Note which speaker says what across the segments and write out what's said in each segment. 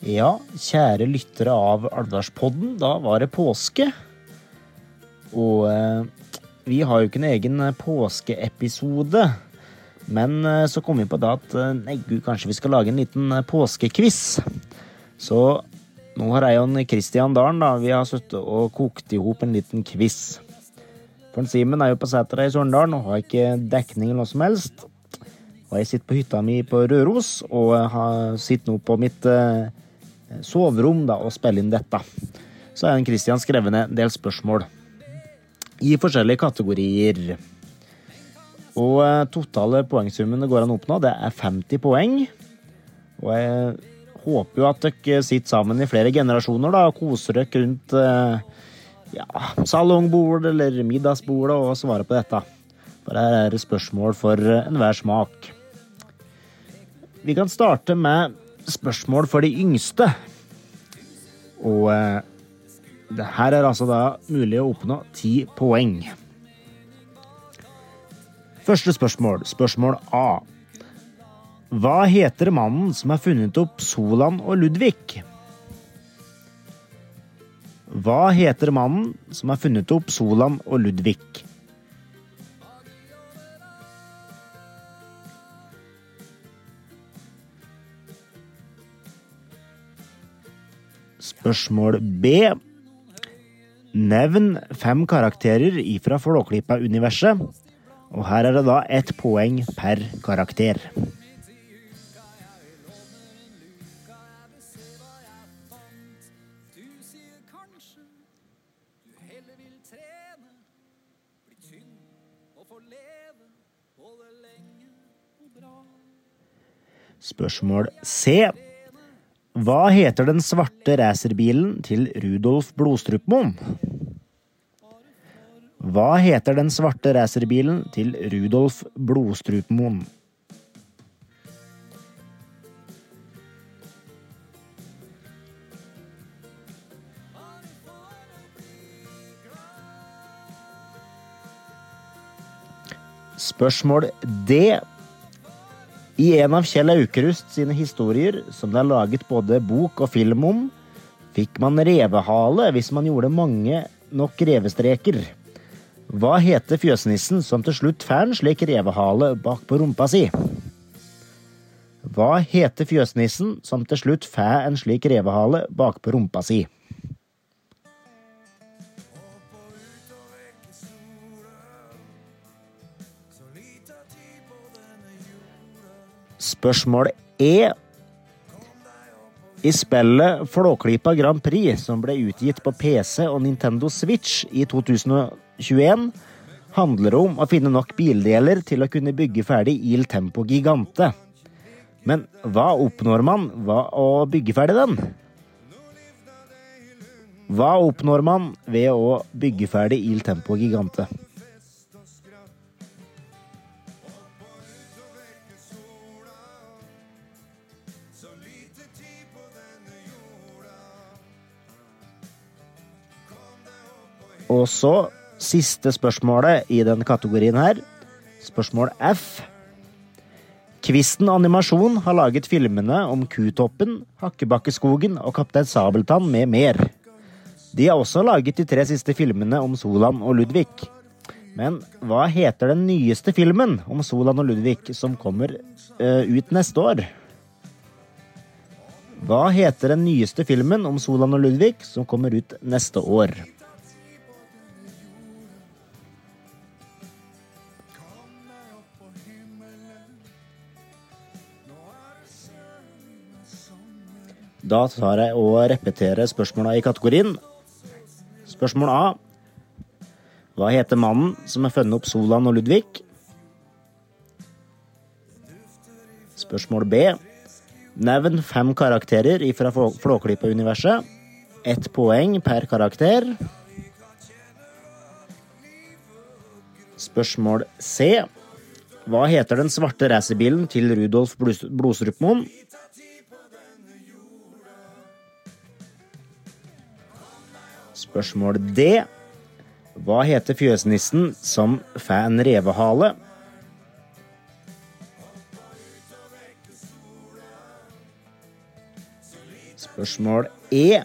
Speaker 1: Ja, kjære lyttere av Alvdalspodden, da var det påske. Og eh, vi har jo ikke en egen påskeepisode. Men eh, så kom vi på da at eh, nei, gud, kanskje vi skal lage en liten påskekviss. Så nå har jeg og Kristian Dalen da, vi har sittet og kokt i hop en liten quiz. For Simen er jo på setra i Sørendalen og har ikke dekning eller noe som helst. Og jeg sitter på hytta mi på Røros og har, sitter nå på mitt eh, soverom da, og spille inn dette. Så har Kristian skrevet ned en del spørsmål i forskjellige kategorier. Og eh, totale poengsummen det går an å oppnå, det er 50 poeng. Og jeg håper jo at dere sitter sammen i flere generasjoner da, og koser dere rundt eh, ja, salongbord eller middagsbordet og svarer på dette. For her er det spørsmål for enhver smak. Vi kan starte med spørsmål for de yngste. Og eh, det her er altså da mulig å oppnå ti poeng. Første spørsmål, spørsmål A. Hva heter mannen som har funnet opp Solan og Ludvig? Hva heter mannen som har funnet opp Solan og Ludvig? Spørsmål B. Nevn fem karakterer ifra Flåklypa-universet. Og her er det da ett poeng per karakter. Spørsmål C. Hva heter den svarte racerbilen til Rudolf Blodstrupmoen? Hva heter den svarte racerbilen til Rudolf Blodstrupmoen? Spørsmål D. I en av Kjell Aukrust sine historier, som det er laget både bok og film om, fikk man revehale hvis man gjorde mange nok revestreker. Hva heter fjøsnissen som til slutt får en slik revehale bak på rumpa si? Hva heter fjøsnissen som til slutt får en slik revehale bak på rumpa si? Spørsmål E. I spillet Flåklypa Grand Prix, som ble utgitt på PC og Nintendo Switch i 2021, handler det om å finne nok bildeler til å kunne bygge ferdig Il Tempo Gigante. Men hva oppnår man ved å bygge ferdig den? Hva oppnår man ved å bygge ferdig Il Tempo Gigante? Og så siste spørsmålet i den kategorien her. Spørsmål F. Kvisten Animasjon har laget filmene om Kutoppen, Hakkebakkeskogen og Kaptein Sabeltann med mer. De har også laget de tre siste filmene om Solan og Ludvig. Men hva heter den nyeste filmen om Solan og Ludvig som kommer uh, ut neste år? Hva heter den nyeste filmen om Solan og Ludvig som kommer ut neste år? Da tar jeg og repeterer spørsmåla i kategorien. Spørsmål A. Hva heter mannen som har funnet opp Solan og Ludvig? Spørsmål B. Nevn fem karakterer fra Flåklypa-universet. Ett poeng per karakter. Spørsmål C. Hva heter den svarte racerbilen til Rudolf Blodstrupmoen? Spørsmål D. Hva heter fjøsnissen som får en revehale? Spørsmål E.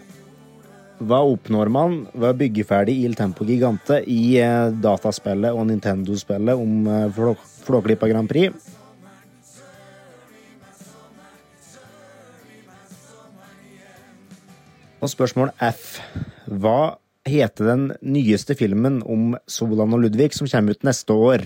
Speaker 1: Hva oppnår man ved å bygge ferdig Il Tempo Gigante i eh, dataspillet og Nintendo-spillet om eh, Flåklypa Grand Prix? Og spørsmål F. Hva heter den nyeste filmen om Solan og Ludvig som kommer ut neste år?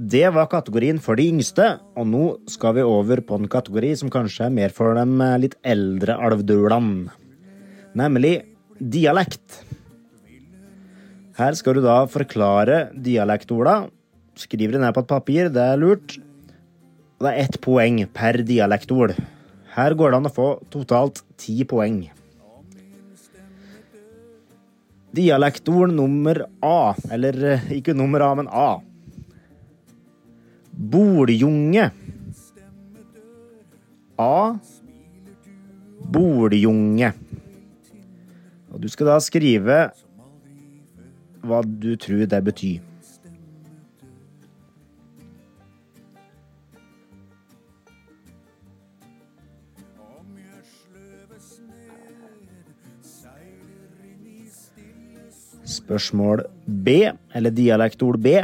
Speaker 1: Det var kategorien for de yngste, og nå skal vi over på en kategori som kanskje er mer for de litt eldre alvdølene, nemlig dialekt. Her skal du da forklare dialektorda. Skriver det ned på et papir, det er lurt. Og det er ett poeng per dialektord. Her går det an å få totalt ti poeng. Dialektord nummer A, eller eh, ikke nummer A, men A. Boljunge. A. Boljunge. Og du skal da skrive hva du tror det betyr. Spørsmål B, eller dialektord B.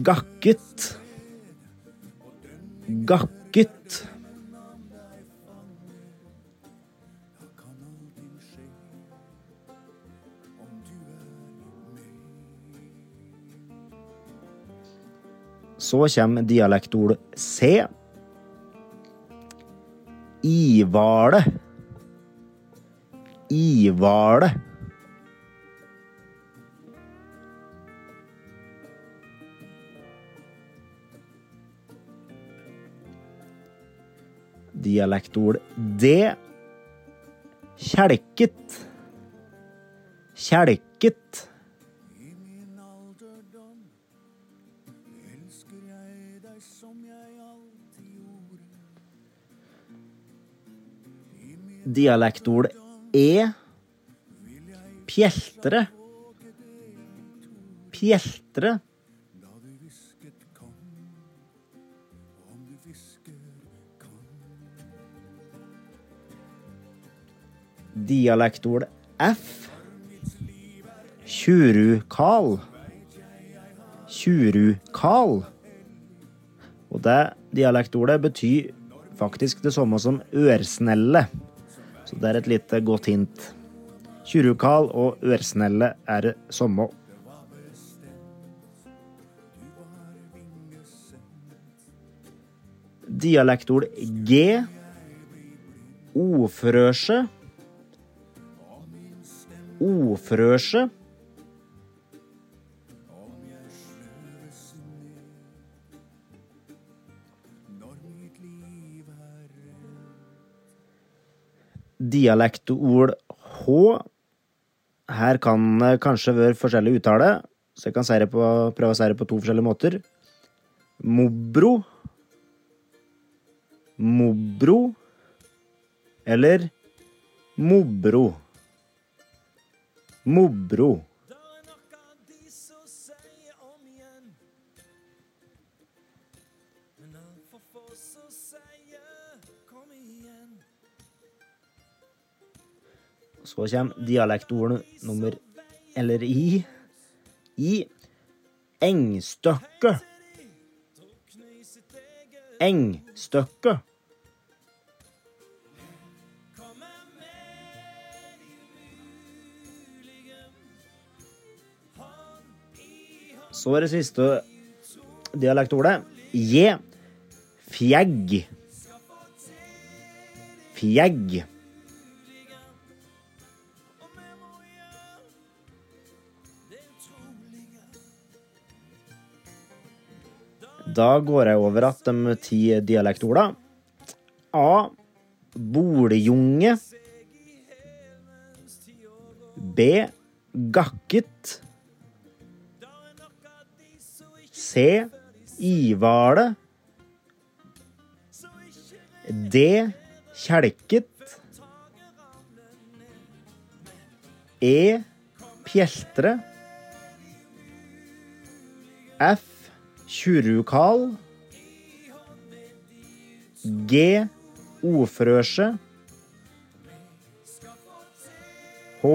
Speaker 1: Gakket. Gakket. Så kommer dialektord C. Ivale. Ivale. Dialektord D. Kjelket. Kjelket. Dialektord E. Pjeltre. Pjeltre. Dialektord F. Tjurukal. Tjurukal. Og det dialektordet betyr faktisk det samme som ørsnelle. Så det er et lite godt hint. Tjurukal og ørsnelle er det samme. Dialektord G. Ofrøse. Ofrøse. Dialektord H. Her kan det kanskje være forskjellig uttale, så jeg kan si på, prøve å si det på to forskjellige måter. Mobro. Mobro. Eller Mobro. Mobro. Så kommer dialektorden nummer Eller i I engstøkke. Engstøkke. Så er det siste dialektordet. J. Fjegg. Fjegg. Da går jeg over at de ti dialektordene A. Boljunge. B. Gakket. C. Ivale. D. Kjelket. E. Pjeltre. F. Tjurukal. G. Ofrøse. H.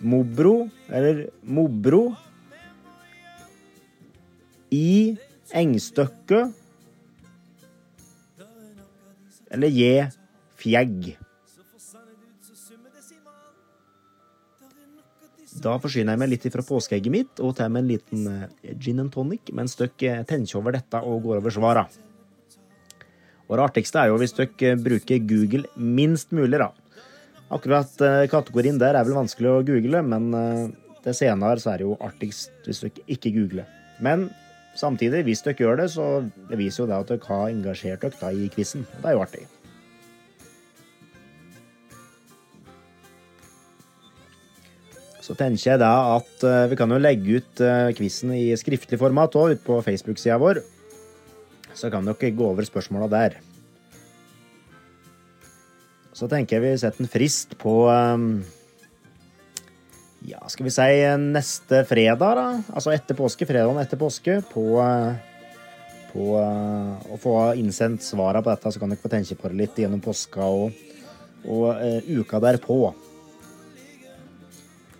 Speaker 1: Mobro, eller Mobro. I. engstøkket. Eller J. Fjegg. Da forsyner jeg meg litt fra påskeegget mitt og tar med en liten eh, gin and tonic en stykk eh, tenker over dette og går over svara. Og det artigste er jo hvis dere bruker Google minst mulig, da. Akkurat eh, kategorien der er vel vanskelig å google, men det senere så er det jo artigst hvis dere ikke googler. Men samtidig, hvis dere gjør det, så det viser jo det at dere har engasjert dere i quizen. Det er jo artig. Så tenker jeg da at uh, vi kan jo legge ut uh, quizen i skriftlig format òg, ute på Facebook-sida vår. Så kan dere gå over spørsmåla der. Så tenker jeg vi setter en frist på um, Ja, skal vi si neste fredag, da? Altså etter påske. Fredagen etter påske. På, uh, på å få innsendt svarene på dette, så kan dere få tenke på det litt gjennom påska og, og uka derpå.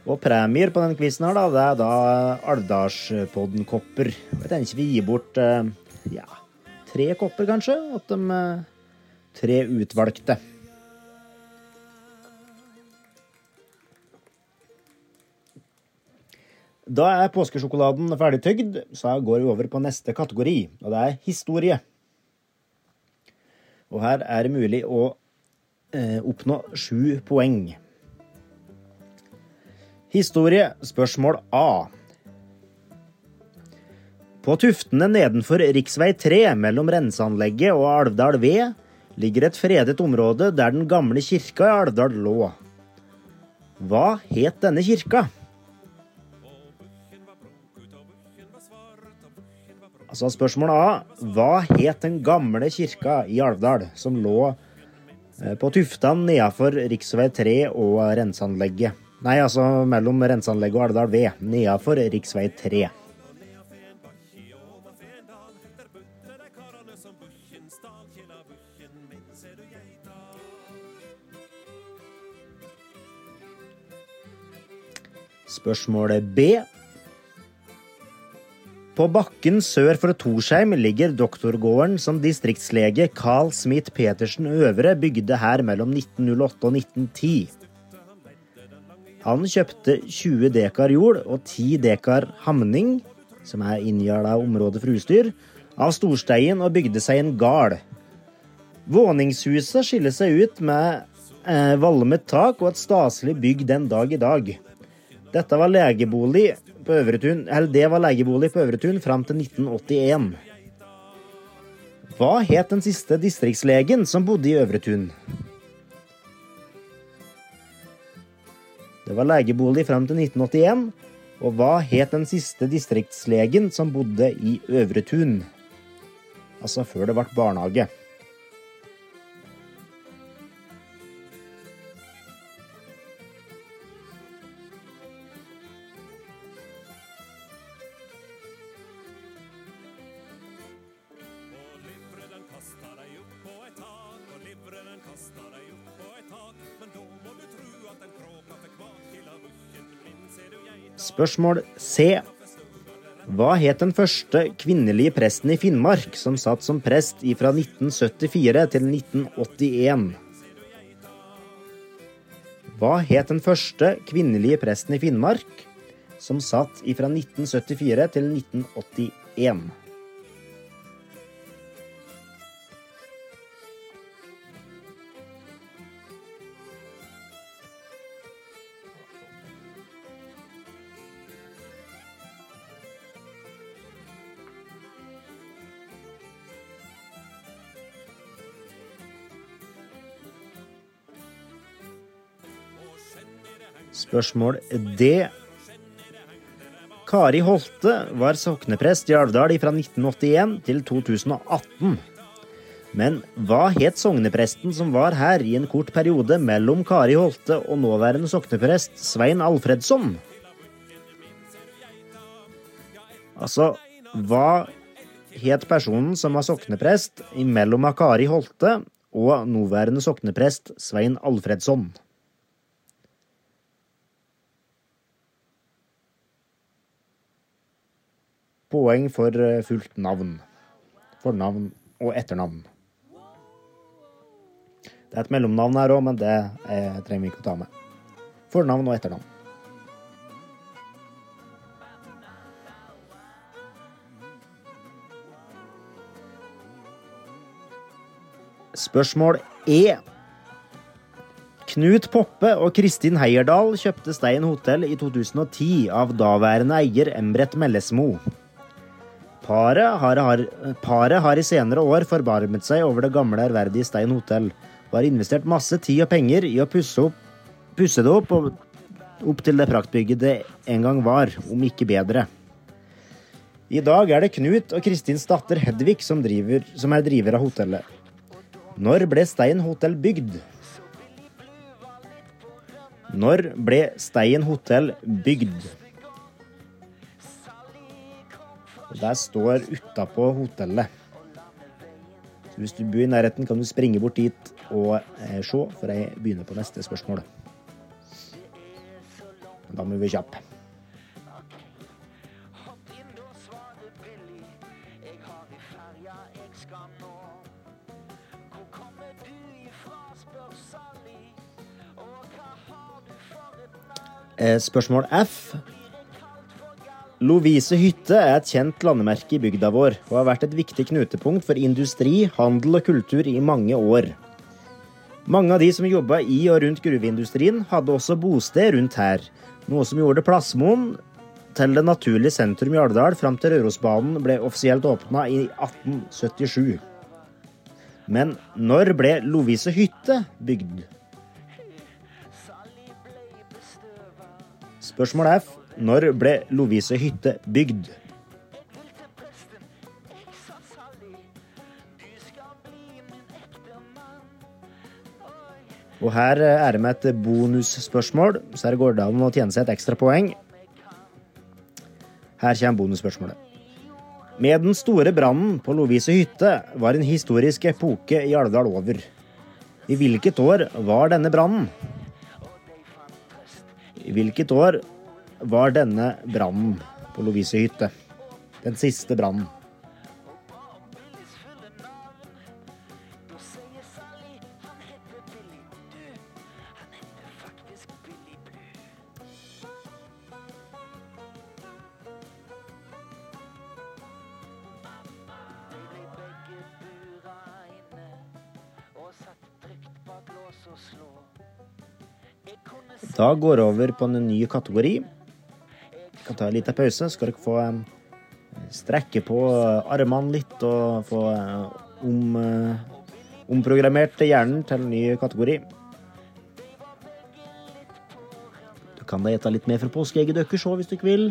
Speaker 1: Og premier på den quizen her, da, det er da Alvdalspodden-kopper. Jeg tenker vi gir bort uh, ja, tre kopper, kanskje. At de uh, tre utvalgte. Da er påskesjokoladen ferdig tygd, så går vi over på neste kategori, og det er historie. Og her er det mulig å eh, oppnå sju poeng. Historie, spørsmål A. På tuftene nedenfor rv. 3 mellom renseanlegget og Alvdal V ligger et fredet område der den gamle kirka i Alvdal lå. Hva het denne kirka? Altså spørsmålet A. Hva het den gamle kirka i Alvdal som lå eh, på tuftene nedenfor rv. 3 og renseanlegget? Nei, altså mellom renseanlegget og Alvdal V, nedafor rv. 3. Spørsmålet B. På bakken sør for Torsheim ligger doktorgården som distriktslege Carl Smith Petersen Øvre bygde her mellom 1908 og 1910. Han kjøpte 20 dekar jord og 10 dekar hamning, som er inngjerda område for husdyr, av storsteien og bygde seg en gard. Våningshuset skiller seg ut med eh, valmet tak og et staselig bygg den dag i dag. Dette var legebolig på Øvretun, eller det var legebolig på Øvretun fram til 1981. Hva het den siste distriktslegen som bodde i Øvretun? Det var legebolig fram til 1981. Og hva het den siste distriktslegen som bodde i Øvretun? Altså før det ble barnehage. Spørsmål C. Hva het den første kvinnelige presten i Finnmark som satt som prest fra 1974 til 1981? Hva het den første kvinnelige presten i Finnmark som satt fra 1974 til 1981? Spørsmål D. Kari Holte var sokneprest i Alvdal fra 1981 til 2018. Men hva het sognepresten som var her i en kort periode mellom Kari Holte og nåværende sokneprest Svein Alfredsson? Altså, hva het personen som var sokneprest mellom Kari Holte og nåværende sokneprest Svein Alfredsson? Poeng for eh, fullt navn. Fornavn og etternavn. Det er et mellomnavn her òg, men det er, trenger vi ikke å ta med. Fornavn og etternavn. Spørsmål E. Knut Poppe og Kristin Heierdal kjøpte Stein hotell i 2010 av daværende eier Embret Mellesmo. Paret har, har, paret har i senere år forbarmet seg over det gamle, ærverdige Stein hotell og har investert masse tid og penger i å pusse, opp, pusse det opp, og, opp til det praktbygget det en gang var, om ikke bedre. I dag er det Knut og Kristins datter Hedvig som, driver, som er driver av hotellet. Når ble Stein hotell bygd? Når ble Stein hotell bygd? Det står utapå hotellet. Så hvis du bor i nærheten, kan du springe bort dit og eh, se, for jeg begynner på neste spørsmål. Da må vi kjappe. Eh, Spørsmål F. Lovise hytte er et kjent landemerke i bygda vår, og har vært et viktig knutepunkt for industri, handel og kultur i mange år. Mange av de som jobba i og rundt gruveindustrien, hadde også bosted rundt her, noe som gjorde Plassmoen til det naturlige sentrum i Alvdal fram til Rørosbanen ble offisielt åpna i 1877. Men når ble Lovise hytte bygd? Spørsmål F. Når ble Lovise hytte bygd? Og her er det med et bonusspørsmål, så her går det an å tjene seg et ekstra poeng. Her kommer bonusspørsmålet. Med den store brannen på Lovise hytte var en historisk epoke i Alvdal over. I hvilket år var denne brannen? I hvilket år var denne brannen på Lovise hytte? Den siste brannen. Da går over på en ny kategori. Kan ta en liten pause, så skal dere få eh, strekke på armene litt og få eh, om, eh, omprogrammert hjernen til en ny kategori. Du kan da gjette litt mer fra påskeegget deres òg, hvis ikke vil.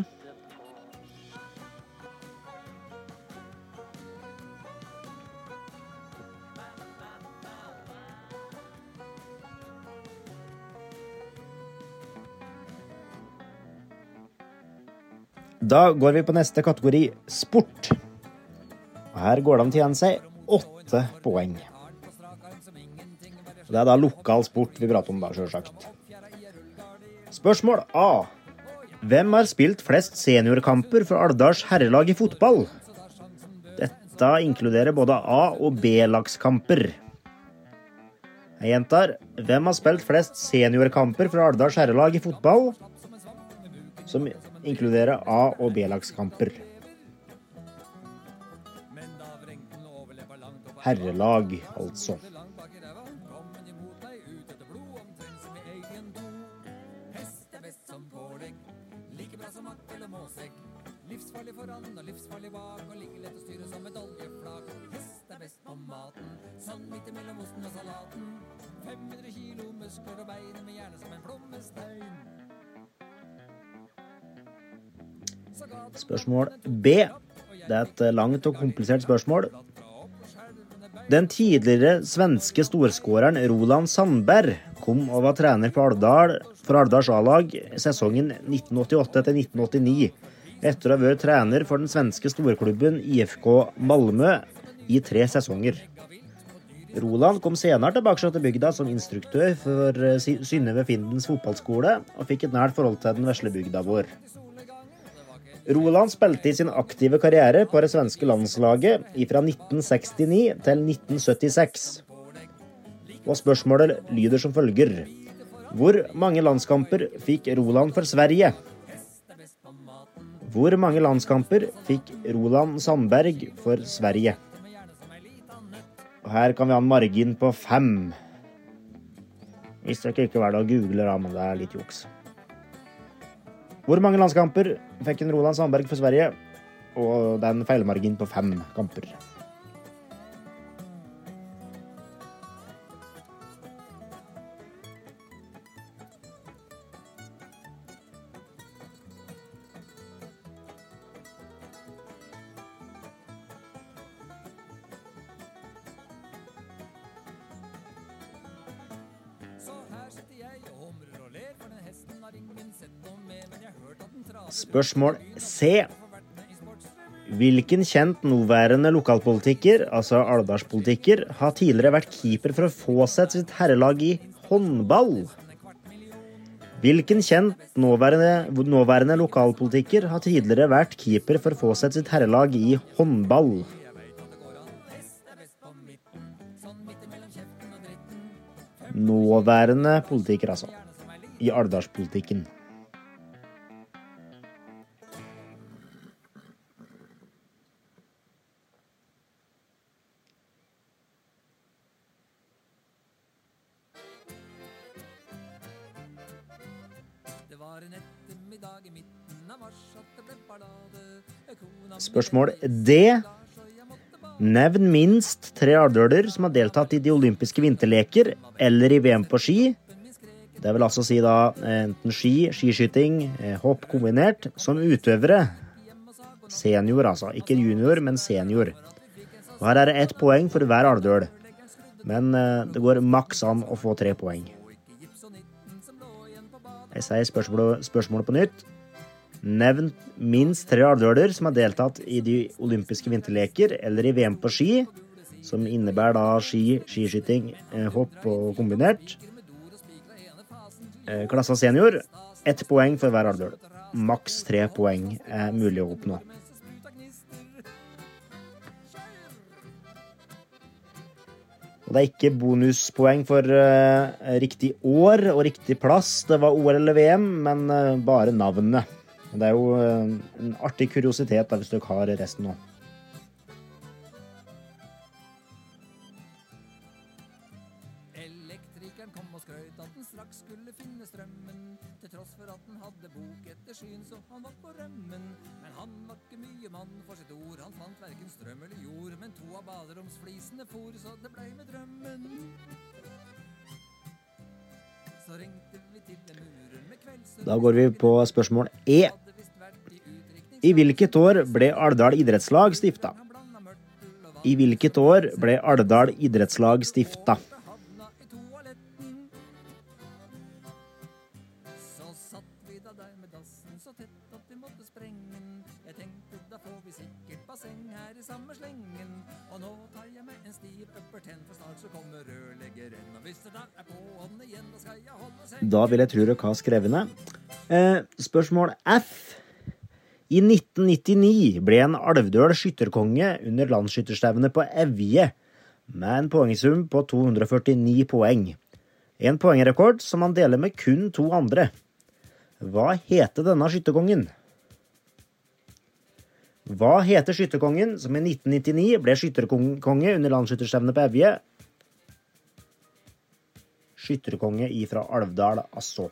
Speaker 1: Da går vi på neste kategori, sport. Og her går det an å tjene seg åtte poeng. Det er da lokal sport vi prater om, da, sjølsagt. Spørsmål A. Hvem har spilt flest seniorkamper for Alvdals herrelag i fotball? Dette inkluderer både A- og B-lagskamper. Jeg gjentar. Hvem har spilt flest seniorkamper for Alvdals herrelag i fotball? Som inkluderer A- og B-lagskamper. Herrelag, altså. Det er et langt og komplisert spørsmål. Den tidligere svenske storskåreren Roland Sandberg kom og var trener på Alvdal for Alvdals A-lag sesongen 1988-1989, etter å ha vært trener for den svenske storklubben IFK Malmö i tre sesonger. Roland kom senere tilbake til bygda som instruktør for eh, Sy- Synnøve Findens fotballskole, og fikk et nært forhold til den vesle bygda vår. Roland spilte i sin aktive karriere på det svenske landslaget fra 1969 til 1976. Og spørsmålet lyder som følger. Hvor mange landskamper fikk Roland for Sverige? Hvor mange landskamper fikk Roland Sandberg for Sverige? Og her kan vi ha en margin på fem. Hvis dere ikke velger å google, da, men det er litt juks. Hvor mange landskamper fikk en Roland Sandberg for Sverige? Og det er en feilmargin på fem kamper. Spørsmål C. Hvilken kjent nåværende lokalpolitiker, altså alvdalspolitiker, har tidligere vært keeper for å få seg sitt herrelag i håndball? Hvilken kjent nåværende, nåværende lokalpolitiker har tidligere vært keeper for å få seg sitt herrelag i håndball? Nåværende politiker, altså. I alvdalspolitikken. Spørsmål D. Nevn minst tre alvdøler som har deltatt i de olympiske vinterleker eller i VM på ski. Det vil altså si da enten ski, skiskyting, eh, hopp kombinert, som utøvere. Senior, altså. Ikke junior, men senior. Og her er det ett poeng for hver alvdøl. Men eh, det går maks an å få tre poeng. Jeg sier spørsmålet, spørsmålet på nytt. Nevn minst tre alvdøler som har deltatt i de olympiske vinterleker eller i VM på ski, som innebærer da ski, skiskyting, eh, hopp og kombinert. Eh, Klassa senior. Ett poeng for hver alvdøl. Maks tre poeng er mulig å oppnå. Og det er ikke bonuspoeng for uh, riktig år og riktig plass. Det var OL eller VM, men uh, bare navnet. Det er jo eh, en artig kuriositet da, hvis dere har resten nå.
Speaker 2: Elektrikeren kom og skrøt at den straks skulle finne strømmen. Til tross for at den hadde bok etter skyen, så han var på rømmen. Men han var ikke mye mann for sitt ord. Han fant verken strøm eller jord. Men to av baderomsflisene for, så det blei med drømmen.
Speaker 1: Da går vi på spørsmål E.
Speaker 2: I
Speaker 1: hvilket år ble Alvdal idrettslag stifta? I hvilket år ble Alvdal idrettslag stifta? Da vil jeg tro dere har skrevet ned. Eh, spørsmål F. I 1999 ble en Alvdøl skytterkonge under landsskytterstevnet på Evje med en poengsum på 249 poeng. En poengrekord som han deler med kun to andre. Hva heter denne skytterkongen? Hva heter skytterkongen som i 1999 ble skytterkonge under landsskytterstevnet på Evje? Skytterkonge ifra Alvdal, altså.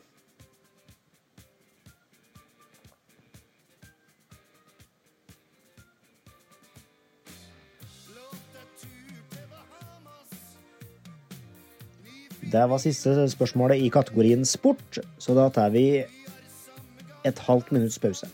Speaker 1: Det var siste spørsmålet i kategorien sport, så da tar vi et halvt minutts pause.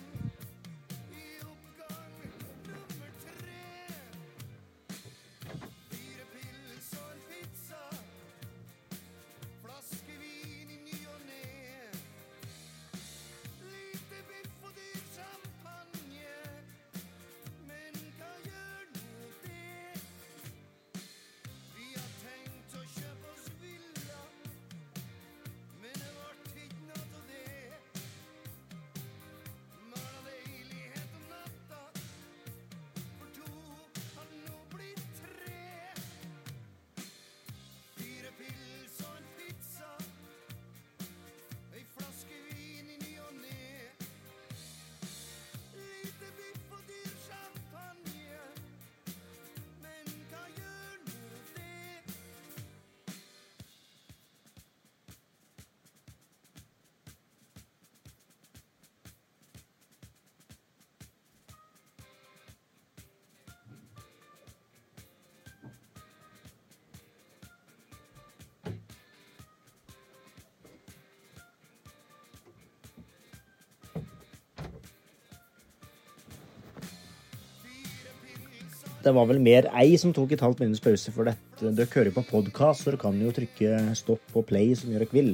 Speaker 1: Det var vel mer ei som tok et halvt minutts pause, for dette dere hører på podkast, så dere kan jo trykke stopp og play som dere vil.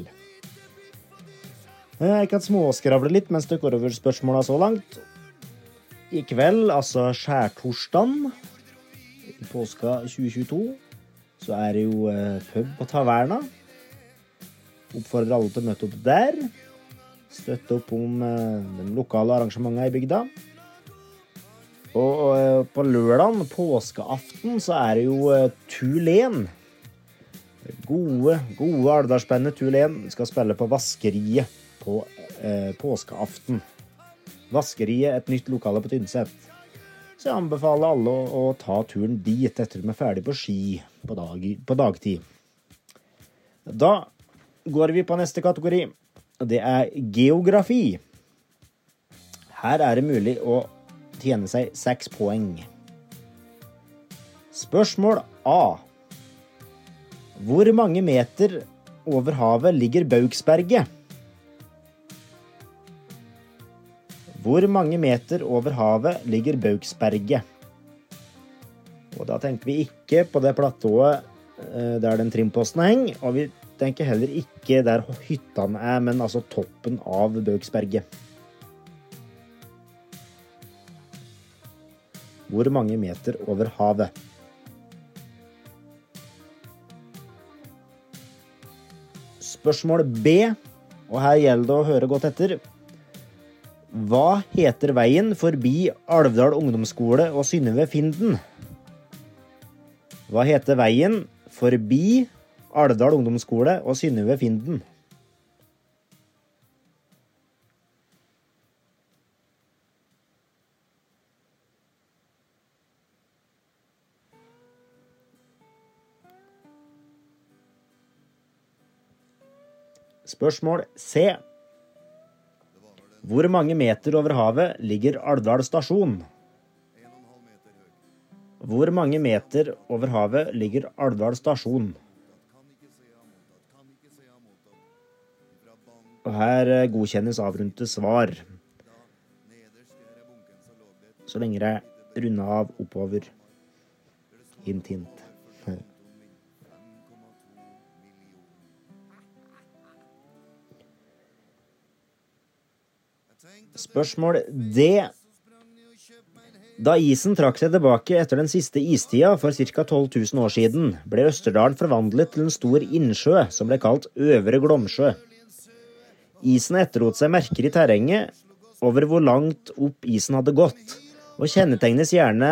Speaker 1: Eh, Jeg kan småskravle litt mens dere går over spørsmåla så langt. I kveld, altså skjærtorsdagen i påska 2022, så er det jo eh, pub og taverna. Oppfordrer alle til å møte opp der. Støtte opp om eh, de lokale arrangementene i bygda. Og eh, på lørdagen, påskeaften, så er det jo uh, Tulen. Gode, gode Alvdalsbandet Tulen skal spille på Vaskeriet på uh, påskeaften. Vaskeriet, et nytt lokale på Tynset. Så jeg anbefaler alle å, å ta turen dit etter at de er ferdig på ski på, dag, på dagtid. Da går vi på neste kategori, det er geografi. Her er det mulig å tjene seg seks poeng. Spørsmål A. Hvor mange meter over havet ligger Baugsberget? Hvor mange meter over havet ligger Baugsberget? Og da tenker vi ikke på det platået eh, der den trimposten henger, og vi tenker heller ikke der hyttene er, men altså toppen av Baugsberget. Hvor mange meter over havet? Spørsmål B, og her gjelder det å høre godt etter. Hva heter veien forbi Alvdal ungdomsskole og Synnøve Finden? Hva heter veien forbi Alvdal ungdomsskole og Synnøve Finden? Spørsmål C. Hvor mange meter over havet ligger Alvdal stasjon? Hvor mange meter over havet ligger Alvdal stasjon? Og her eh, godkjennes avrundte svar. Så lenge det er runda av oppover. Hint, hint. Spørsmål D. Da isen trakk seg tilbake etter den siste istida for ca. 12 000 år siden, ble Østerdalen forvandlet til en stor innsjø som ble kalt Øvre Glomsjø. Isen etterlot seg merker i terrenget over hvor langt opp isen hadde gått, og kjennetegnes gjerne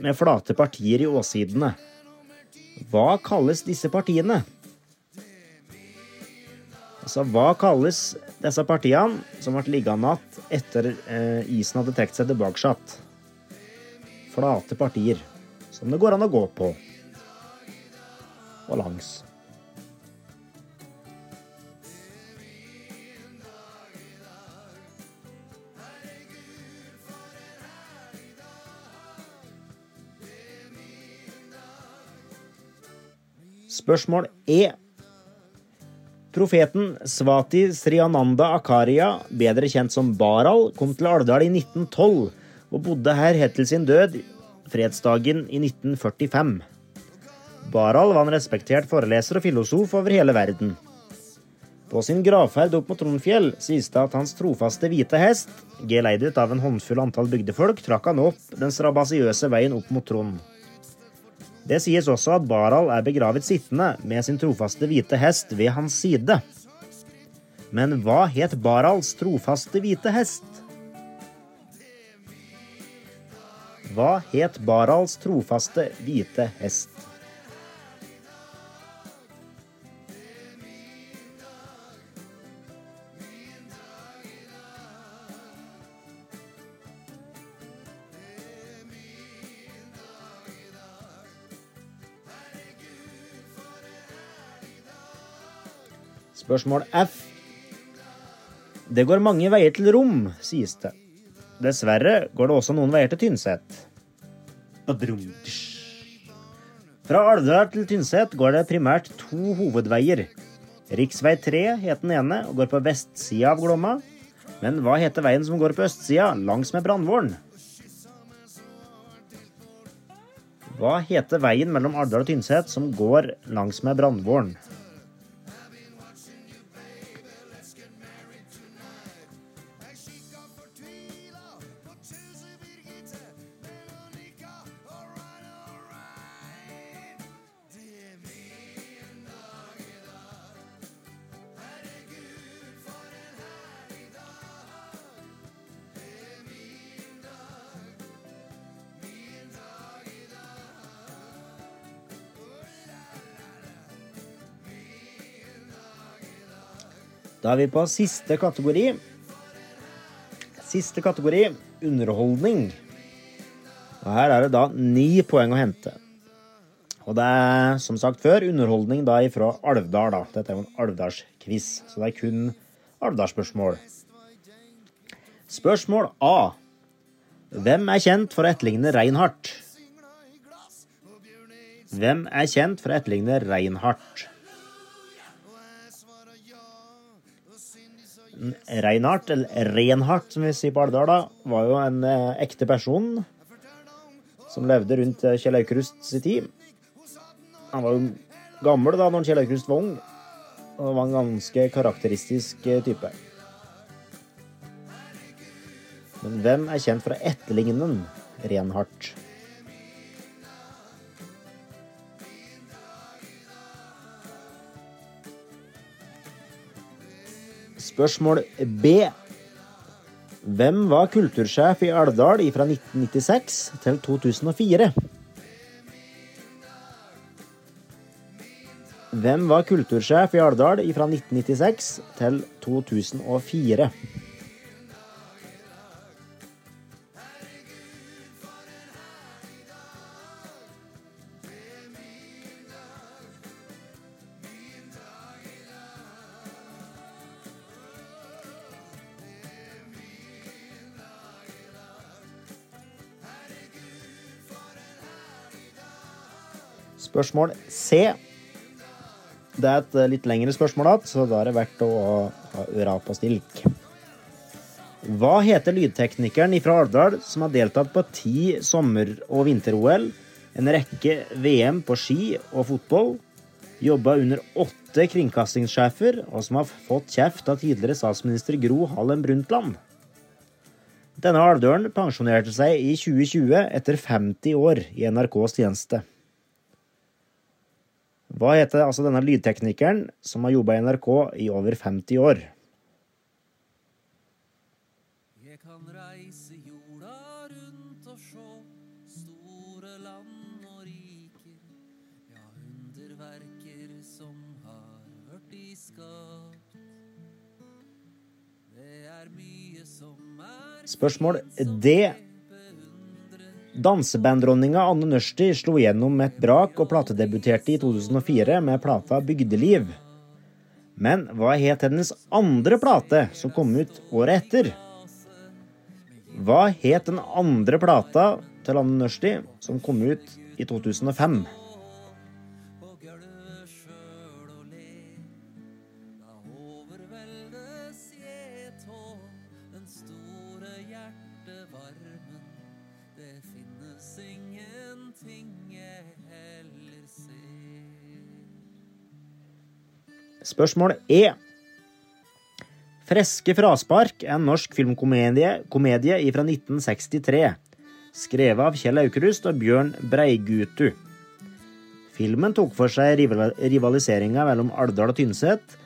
Speaker 1: med flate partier i åssidene. Hva kalles disse partiene? Altså, hva kalles disse partiene som ble liggende igjen etter eh, isen hadde trukket seg tilbake? Flate partier som det går an å gå på. Og langs. Spørsmål E. Profeten Svati Sriananda Akaria, bedre kjent som Baral, kom til Alvdal i 1912 og bodde her helt til sin død fredsdagen i 1945. Baral var en respektert foreleser og filosof over hele verden. På sin gravferd opp mot Trondfjell sies det at hans trofaste hvite hest, geleidet av en håndfull antall bygdefolk, trakk han opp den strabasiøse veien opp mot Trond. Det sies også at Baral er begravet sittende med sin trofaste hvite hest ved hans side. Men hva het Barals trofaste hvite hest? Hva het Barals trofaste hvite hest? Spørsmål F. Det går mange veier til Rom, sies det. Dessverre går det også noen veier til Tynset. Fra Alvdal til Tynset går det primært to hovedveier. Riksvei 3 het den ene og går på vestsida av Glomma. Men hva heter veien som går på østsida, langs med Brandvåren? Hva heter veien mellom Alvdal og Tynset som går langsmed Brandvåren? Da er vi på siste kategori. Siste kategori underholdning. Og her er det da ni poeng å hente. Og det er som sagt før underholdning da ifra Alvdal. da. Dette er jo en Alvdalsquiz, så det er kun Alvdalsspørsmål. Spørsmål A. Hvem er kjent for å etterligne Reinhardt? Hvem er kjent for å etterligne Reinhardt? Reinhardt, eller Renhardt som vi sier på Alvdal, da, var jo en eh, ekte person som levde rundt eh, Kjell Aukrust sin tid. Han var jo gammel da når Kjell Aukrust var ung, og var en ganske karakteristisk eh, type. Men hvem er kjent for å etterligne Renhardt? Spørsmål B. Hvem var kultursjef i Alvdal fra 1996 til 2004? Hvem var kultursjef i Alvdal fra 1996 til 2004? Spørsmål C. Det er et litt lengre spørsmål, da, så da er det verdt å ha øra på stilk. Hva heter lydteknikeren fra Alvdal som har deltatt på ti sommer- og vinter-OL, en rekke VM på ski og fotball, jobba under åtte kringkastingssjefer, og som har fått kjeft av tidligere statsminister Gro Harlem Brundtland? Denne alvdølen pensjonerte seg i 2020 etter 50 år i NRKs tjeneste. Hva heter altså denne lydteknikeren som har jobba i NRK i over 50 år?
Speaker 2: Jeg kan reise jorda rundt og sjå store land og riker. Ja, underverker som har hørt i skapt. Det er mye som er
Speaker 1: Spørsmål D. Dansebanddronninga Anne Nørsti slo gjennom med et brak og platedebuterte i 2004 med plata 'Bygdeliv'. Men hva het hennes andre plate, som kom ut året etter? Hva het den andre plata til Anne Nørsti, som kom ut i 2005? Spørsmål E. Freske fraspark en norsk filmkomedie komedie fra 1963. Skrevet av Kjell Aukrust og Bjørn Breigutu. Filmen tok for seg rivaliseringa mellom Alvdal og Tynset,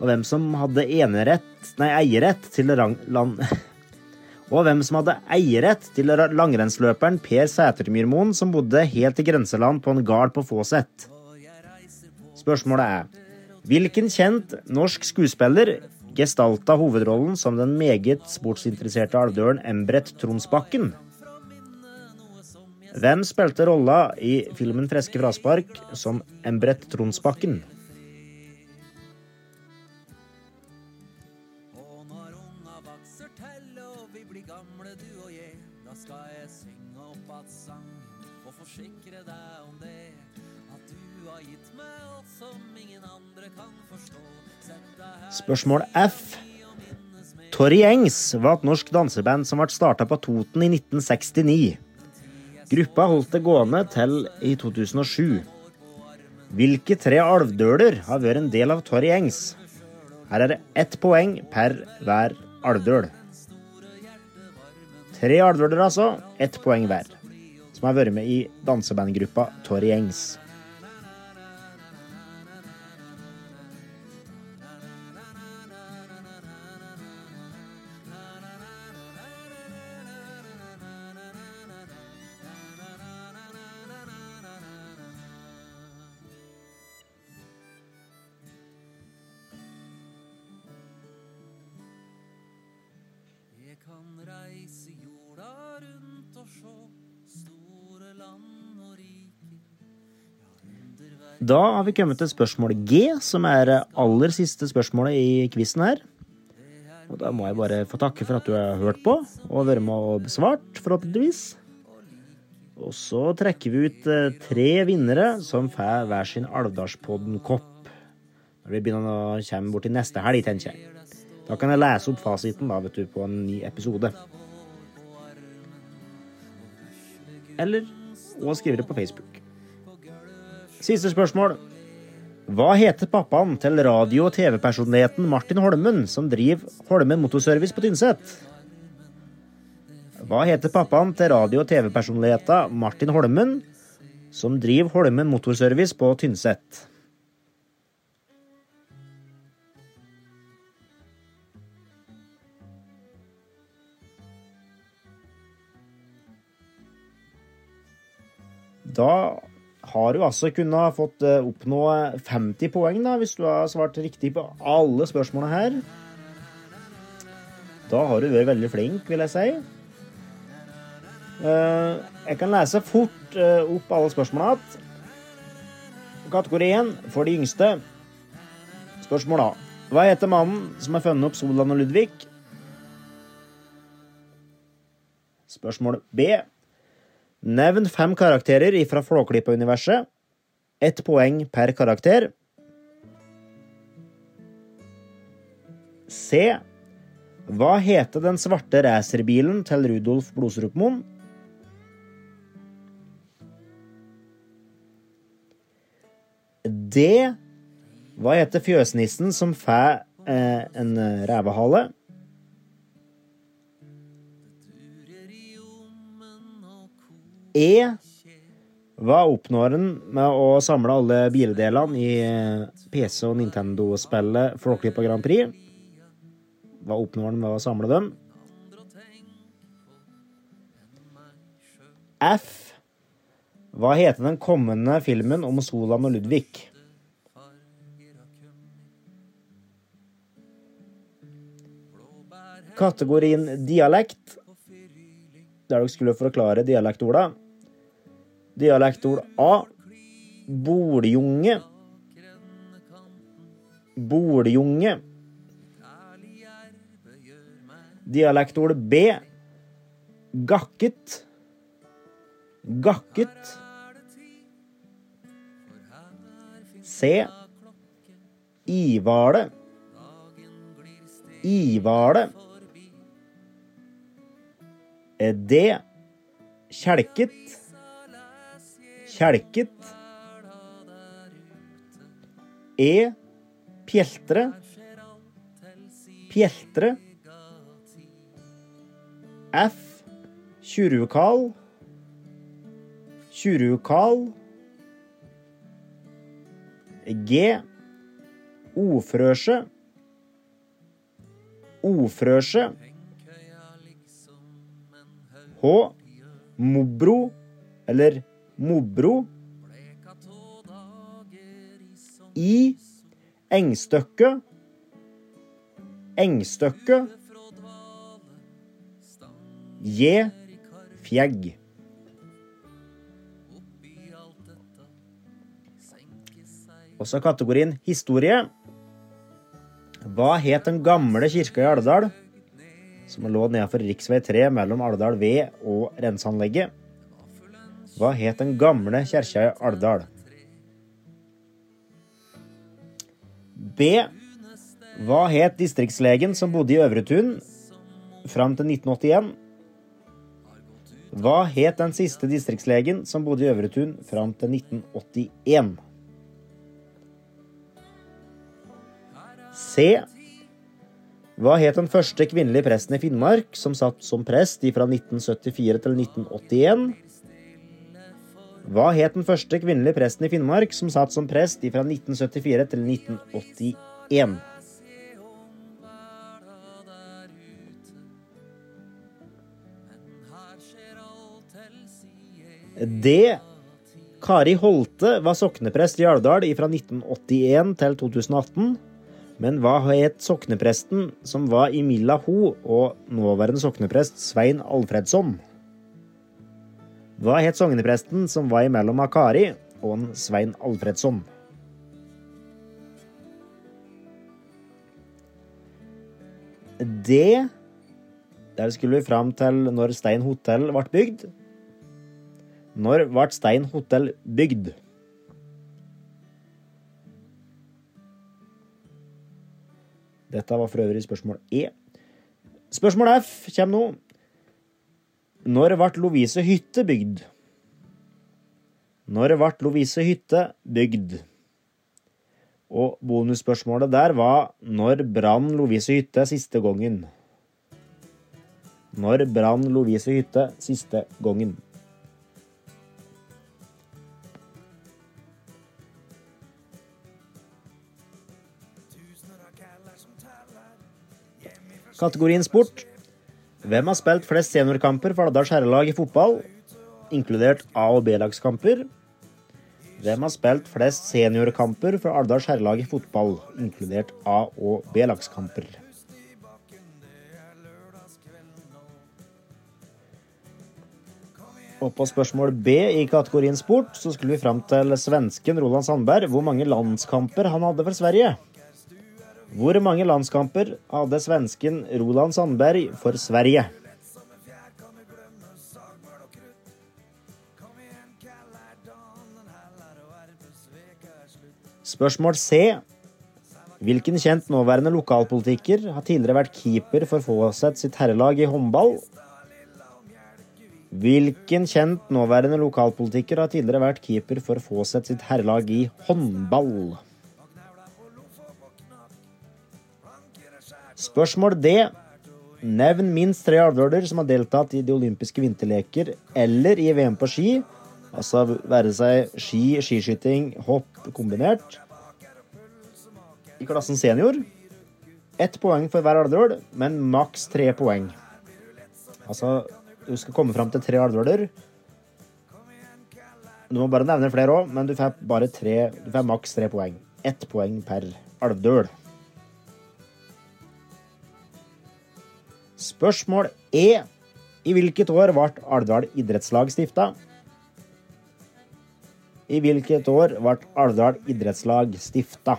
Speaker 1: og hvem som hadde enerett, nei, eierrett til land, og hvem som hadde eierrett til langrennsløperen Per Sætermyrmoen, som bodde helt i grenseland på en gard på Fåset. Spørsmålet er Hvilken kjent norsk skuespiller gestalta hovedrollen som den meget sportsinteresserte alvdøren Embret Tronsbakken? Hvem spilte rolla i filmen Freske fraspark som Embret Tronsbakken? Spørsmål F. Torry Engs var et norsk danseband som ble starta på Toten i 1969. Gruppa holdt det gående til i 2007. Hvilke tre alvdøler har vært en del av Torry Engs? Her er det ett poeng per hver alvdøl. Tre alvdøler, altså. Ett poeng hver. Som har vært med i dansebandgruppa Torry Gjengs. Da har vi kommet til spørsmål G, som er aller siste spørsmålet i quizen her. Og da må jeg bare få takke for at du har hørt på, og vært med og besvart, forhåpentligvis. Og så trekker vi ut eh, tre vinnere som får hver sin Alvdalspodden-kopp. Når vi begynner å komme bort til neste helg, tenker jeg. Da kan jeg lese opp fasiten da, vet du, på en ny episode. Eller og skrive det på Facebook. Siste spørsmål. Hva heter pappaen til radio- og TV-personligheten Martin Holmen, som driver Holmen Motorservice på Tynset? Hva heter pappaen til radio- og TV-personligheten Martin Holmen, som driver Holmen Motorservice på Tynset? Da har du altså kunnet fått eh, oppnå 50 poeng, da, hvis du har svart riktig på alle spørsmålene her. Da har du vært veldig flink, vil jeg si. Eh, Jeg kan lese fort eh, opp alle spørsmålene igjen. Kategori 1 for de yngste. Spørsmål A. Hva heter mannen som har funnet opp Solan og Ludvig? Spørsmål B. Nevn fem karakterer fra Flåklypa-universet. Ett poeng per karakter. C. Hva heter den svarte racerbilen til Rudolf Blodsrupmoen? D. Hva heter fjøsnissen som får eh, en rævehale? E. Hva oppnår en med å samle alle bildelene i eh, PC- og Nintendo-spillet Flåklypa Grand Prix? Hva oppnår en med å samle dem? F. Hva heter den kommende filmen om Solan og Ludvig? Kategorien dialekt, der dere skulle forklare dialektorda. Dialektord A. Boljunge. Boljunge. Dialektord B. Gakket. Gakket. C. Ivale. Ivale. D. Kjelket. Kjelket. E. Pjeltre. Pjeltre. F. Tjurukal. Tjurukal. G. Ofrøsje. Ofrøsje. H. Mobro, eller Mobro. I. Engstøkke. Engstøkke. J. Fjegg. Også kategorien historie. Hva het den gamle kirka i Alvdal, som lå nedenfor rv. 3 mellom Alvdal V og renseanlegget? Hva het den gamle kjerka i Alvdal? B. Hva het distriktslegen som bodde i Øvretun fram til 1981? Hva het den siste distriktslegen som bodde i Øvretun fram til 1981? C. Hva het den første kvinnelige presten i Finnmark som satt som prest fra 1974 til 1981? Hva het den første kvinnelige presten i Finnmark som satt som prest fra 1974 til 1981? Det Kari Holte var sokneprest i Alvdal fra 1981 til 2018. Men hva het soknepresten som var i Milla Ho, og nåværende sokneprest Svein Alfredsson? Hva het sognepresten som var imellom Akari og en Svein Alfredsson? Det Der skulle vi fram til når Stein hotell ble bygd. Når ble Stein hotell bygd? Dette var for øvrig spørsmål E. Spørsmål F kommer nå. Når ble Lovise hytte bygd? Når ble Lovise hytte bygd? Og bonusspørsmålet der var når brann Lovise hytte siste gangen? Når brann Lovise hytte siste gangen? Kategorien sport. Hvem har spilt flest seniorkamper for Alvdals herrelag i fotball, inkludert A- og B-lagskamper? Hvem har spilt flest seniorkamper for Alvdals herrelag i fotball, inkludert A- og B-lagskamper? Og på spørsmål B i kategorien sport så skulle vi fram til svensken Roland Sandberg hvor mange landskamper han hadde for Sverige. Hvor mange landskamper hadde svensken Roland Sandberg for Sverige? Spørsmål C. Hvilken kjent nåværende lokalpolitiker har tidligere vært keeper for Fåset sitt herrelag i håndball? Hvilken kjent nåværende lokalpolitiker har tidligere vært keeper for Fåset sitt herrelag i håndball? Spørsmål D. Nevn minst tre alvdøler som har deltatt i de olympiske vinterleker eller i VM på ski, altså være seg ski, skiskyting, hopp kombinert, i klassen senior. Ett poeng for hver alvdøl, men maks tre poeng. Altså, du skal komme fram til tre alvdøler. Du må bare nevne flere òg, men du får bare tre Du får maks tre poeng. Ett poeng per alvdøl. Spørsmål E. I hvilket år ble Alvdal idrettslag stifta? I hvilket år ble Alvdal idrettslag stifta?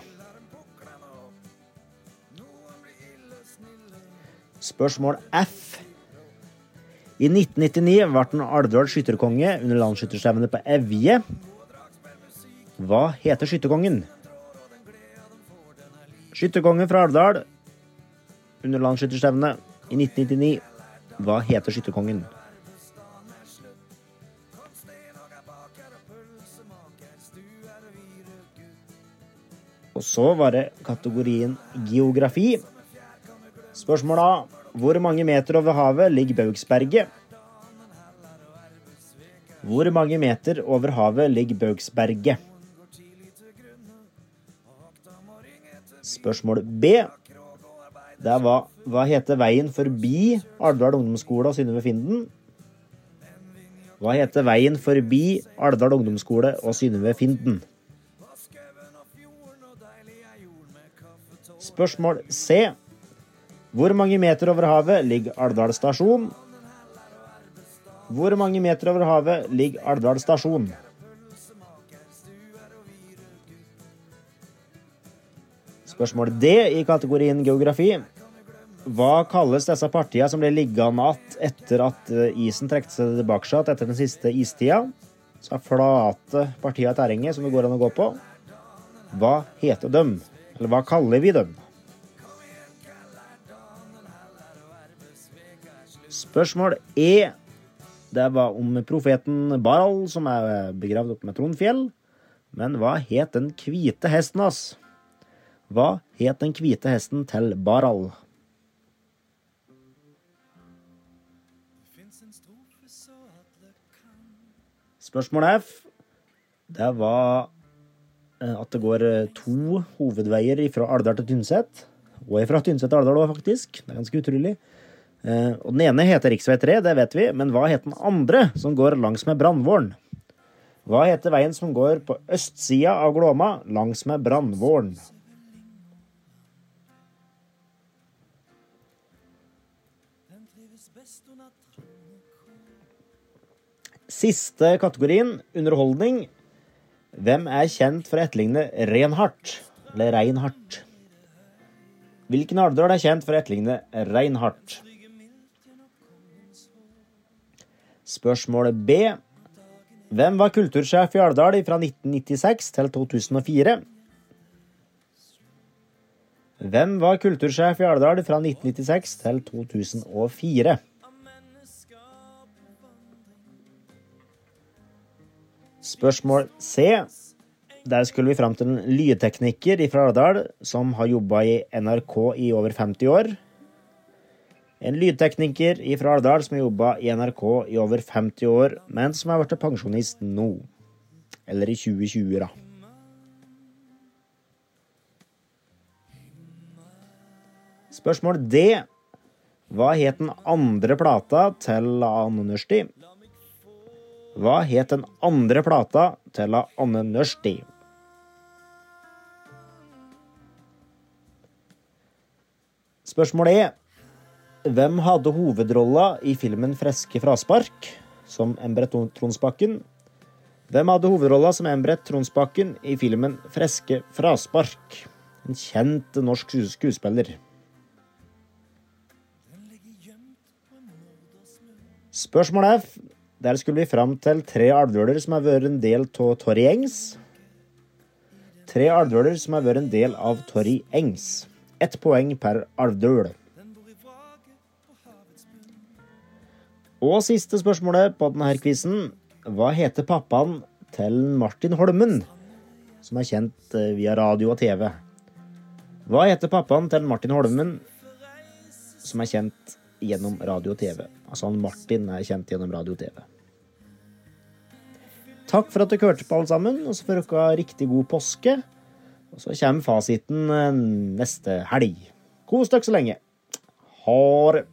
Speaker 1: Spørsmål F. I 1999 ble en Alvdal skytterkonge under landsskytterstevnet på Evje. Hva heter skytterkongen? Skytterkongen fra Alvdal under landsskytterstevnet i 1999. Hva heter skytterkongen? Og så var det kategorien geografi. Spørsmål A. Hvor mange meter over havet ligger Baugsberget? Hvor mange meter over havet ligger Baugsberget? Spørsmål B. Det var hva heter veien forbi Alvdal ungdomsskole og Synnøve Finden? Hva heter veien forbi Alvdal ungdomsskole og Synnøve Finden? Spørsmål C. Hvor mange meter over havet ligger Alvdal stasjon? Hvor mange meter over havet ligger Alvdal stasjon? Spørsmål D i kategorien geografi. Hva kalles disse partiene som ble liggende igjen etter at eh, isen trekte seg tilbake igjen etter den siste istida? Så er flate partier av terrenget som det går an å gå på. Hva heter dem? Eller hva kaller vi dem? Spørsmål E. det var om profeten Baral, som er begravd oppe med Trondfjell. Men hva het den hvite hesten hans? Hva het den hvite hesten til Baral? Spørsmål F. Det var eh, at det går eh, to hovedveier fra Alvdal til Tynset. Og fra Tynset til Alvdal òg, faktisk. Det er ganske utrolig. Eh, Og Den ene heter rv. 3, det vet vi, men hva heter den andre, som går langs med Brandvåren? Hva heter veien som går på østsida av Glåma, langs med Brandvåren? Siste kategorien, underholdning. Hvem er kjent for å etterligne Reinhardt? Eller Reinhardt. Hvilken Alvdal er kjent for å etterligne Reinhardt? Spørsmålet B. Hvem var kultursjef i Alvdal fra 1996 til 2004? Hvem var kultursjef i Alvdal fra 1996 til 2004? Spørsmål C. Der skulle vi fram til en lydtekniker fra Alvdal som har jobba i NRK i over 50 år. En lydtekniker fra Alvdal som har jobba i NRK i over 50 år, men som har blitt pensjonist nå. Eller i 2020, da. Spørsmål D. Hva het den andre plata til Anne Nørsti? Hva het den andre plata til Anne Nørsti? Spørsmål E. Hvem hadde hovedrolla i filmen 'Freske fraspark' som Embret Tronsbakken? Hvem hadde hovedrolla som Embret Tronsbakken i filmen 'Freske fraspark'? En kjent norsk skuespiller. Spørsmål F. Der skulle vi fram til tre alvdøler som har vært en del av Torry Engs. Tre alvdøler som har vært en del av Torry Engs. Ett poeng per alvdøl. Og siste spørsmålet på denne quizen. Hva heter pappaen til Martin Holmen, som er kjent eh, via radio og TV? Hva heter pappaen til Martin Holmen, som er kjent gjennom radio og TV? Altså han Martin er kjent gjennom radio og TV. Takk for at dere hørte på, alle sammen, og så får dere ha riktig god påske. Og så kommer fasiten eh, neste helg. Kos dere så lenge. Ha det.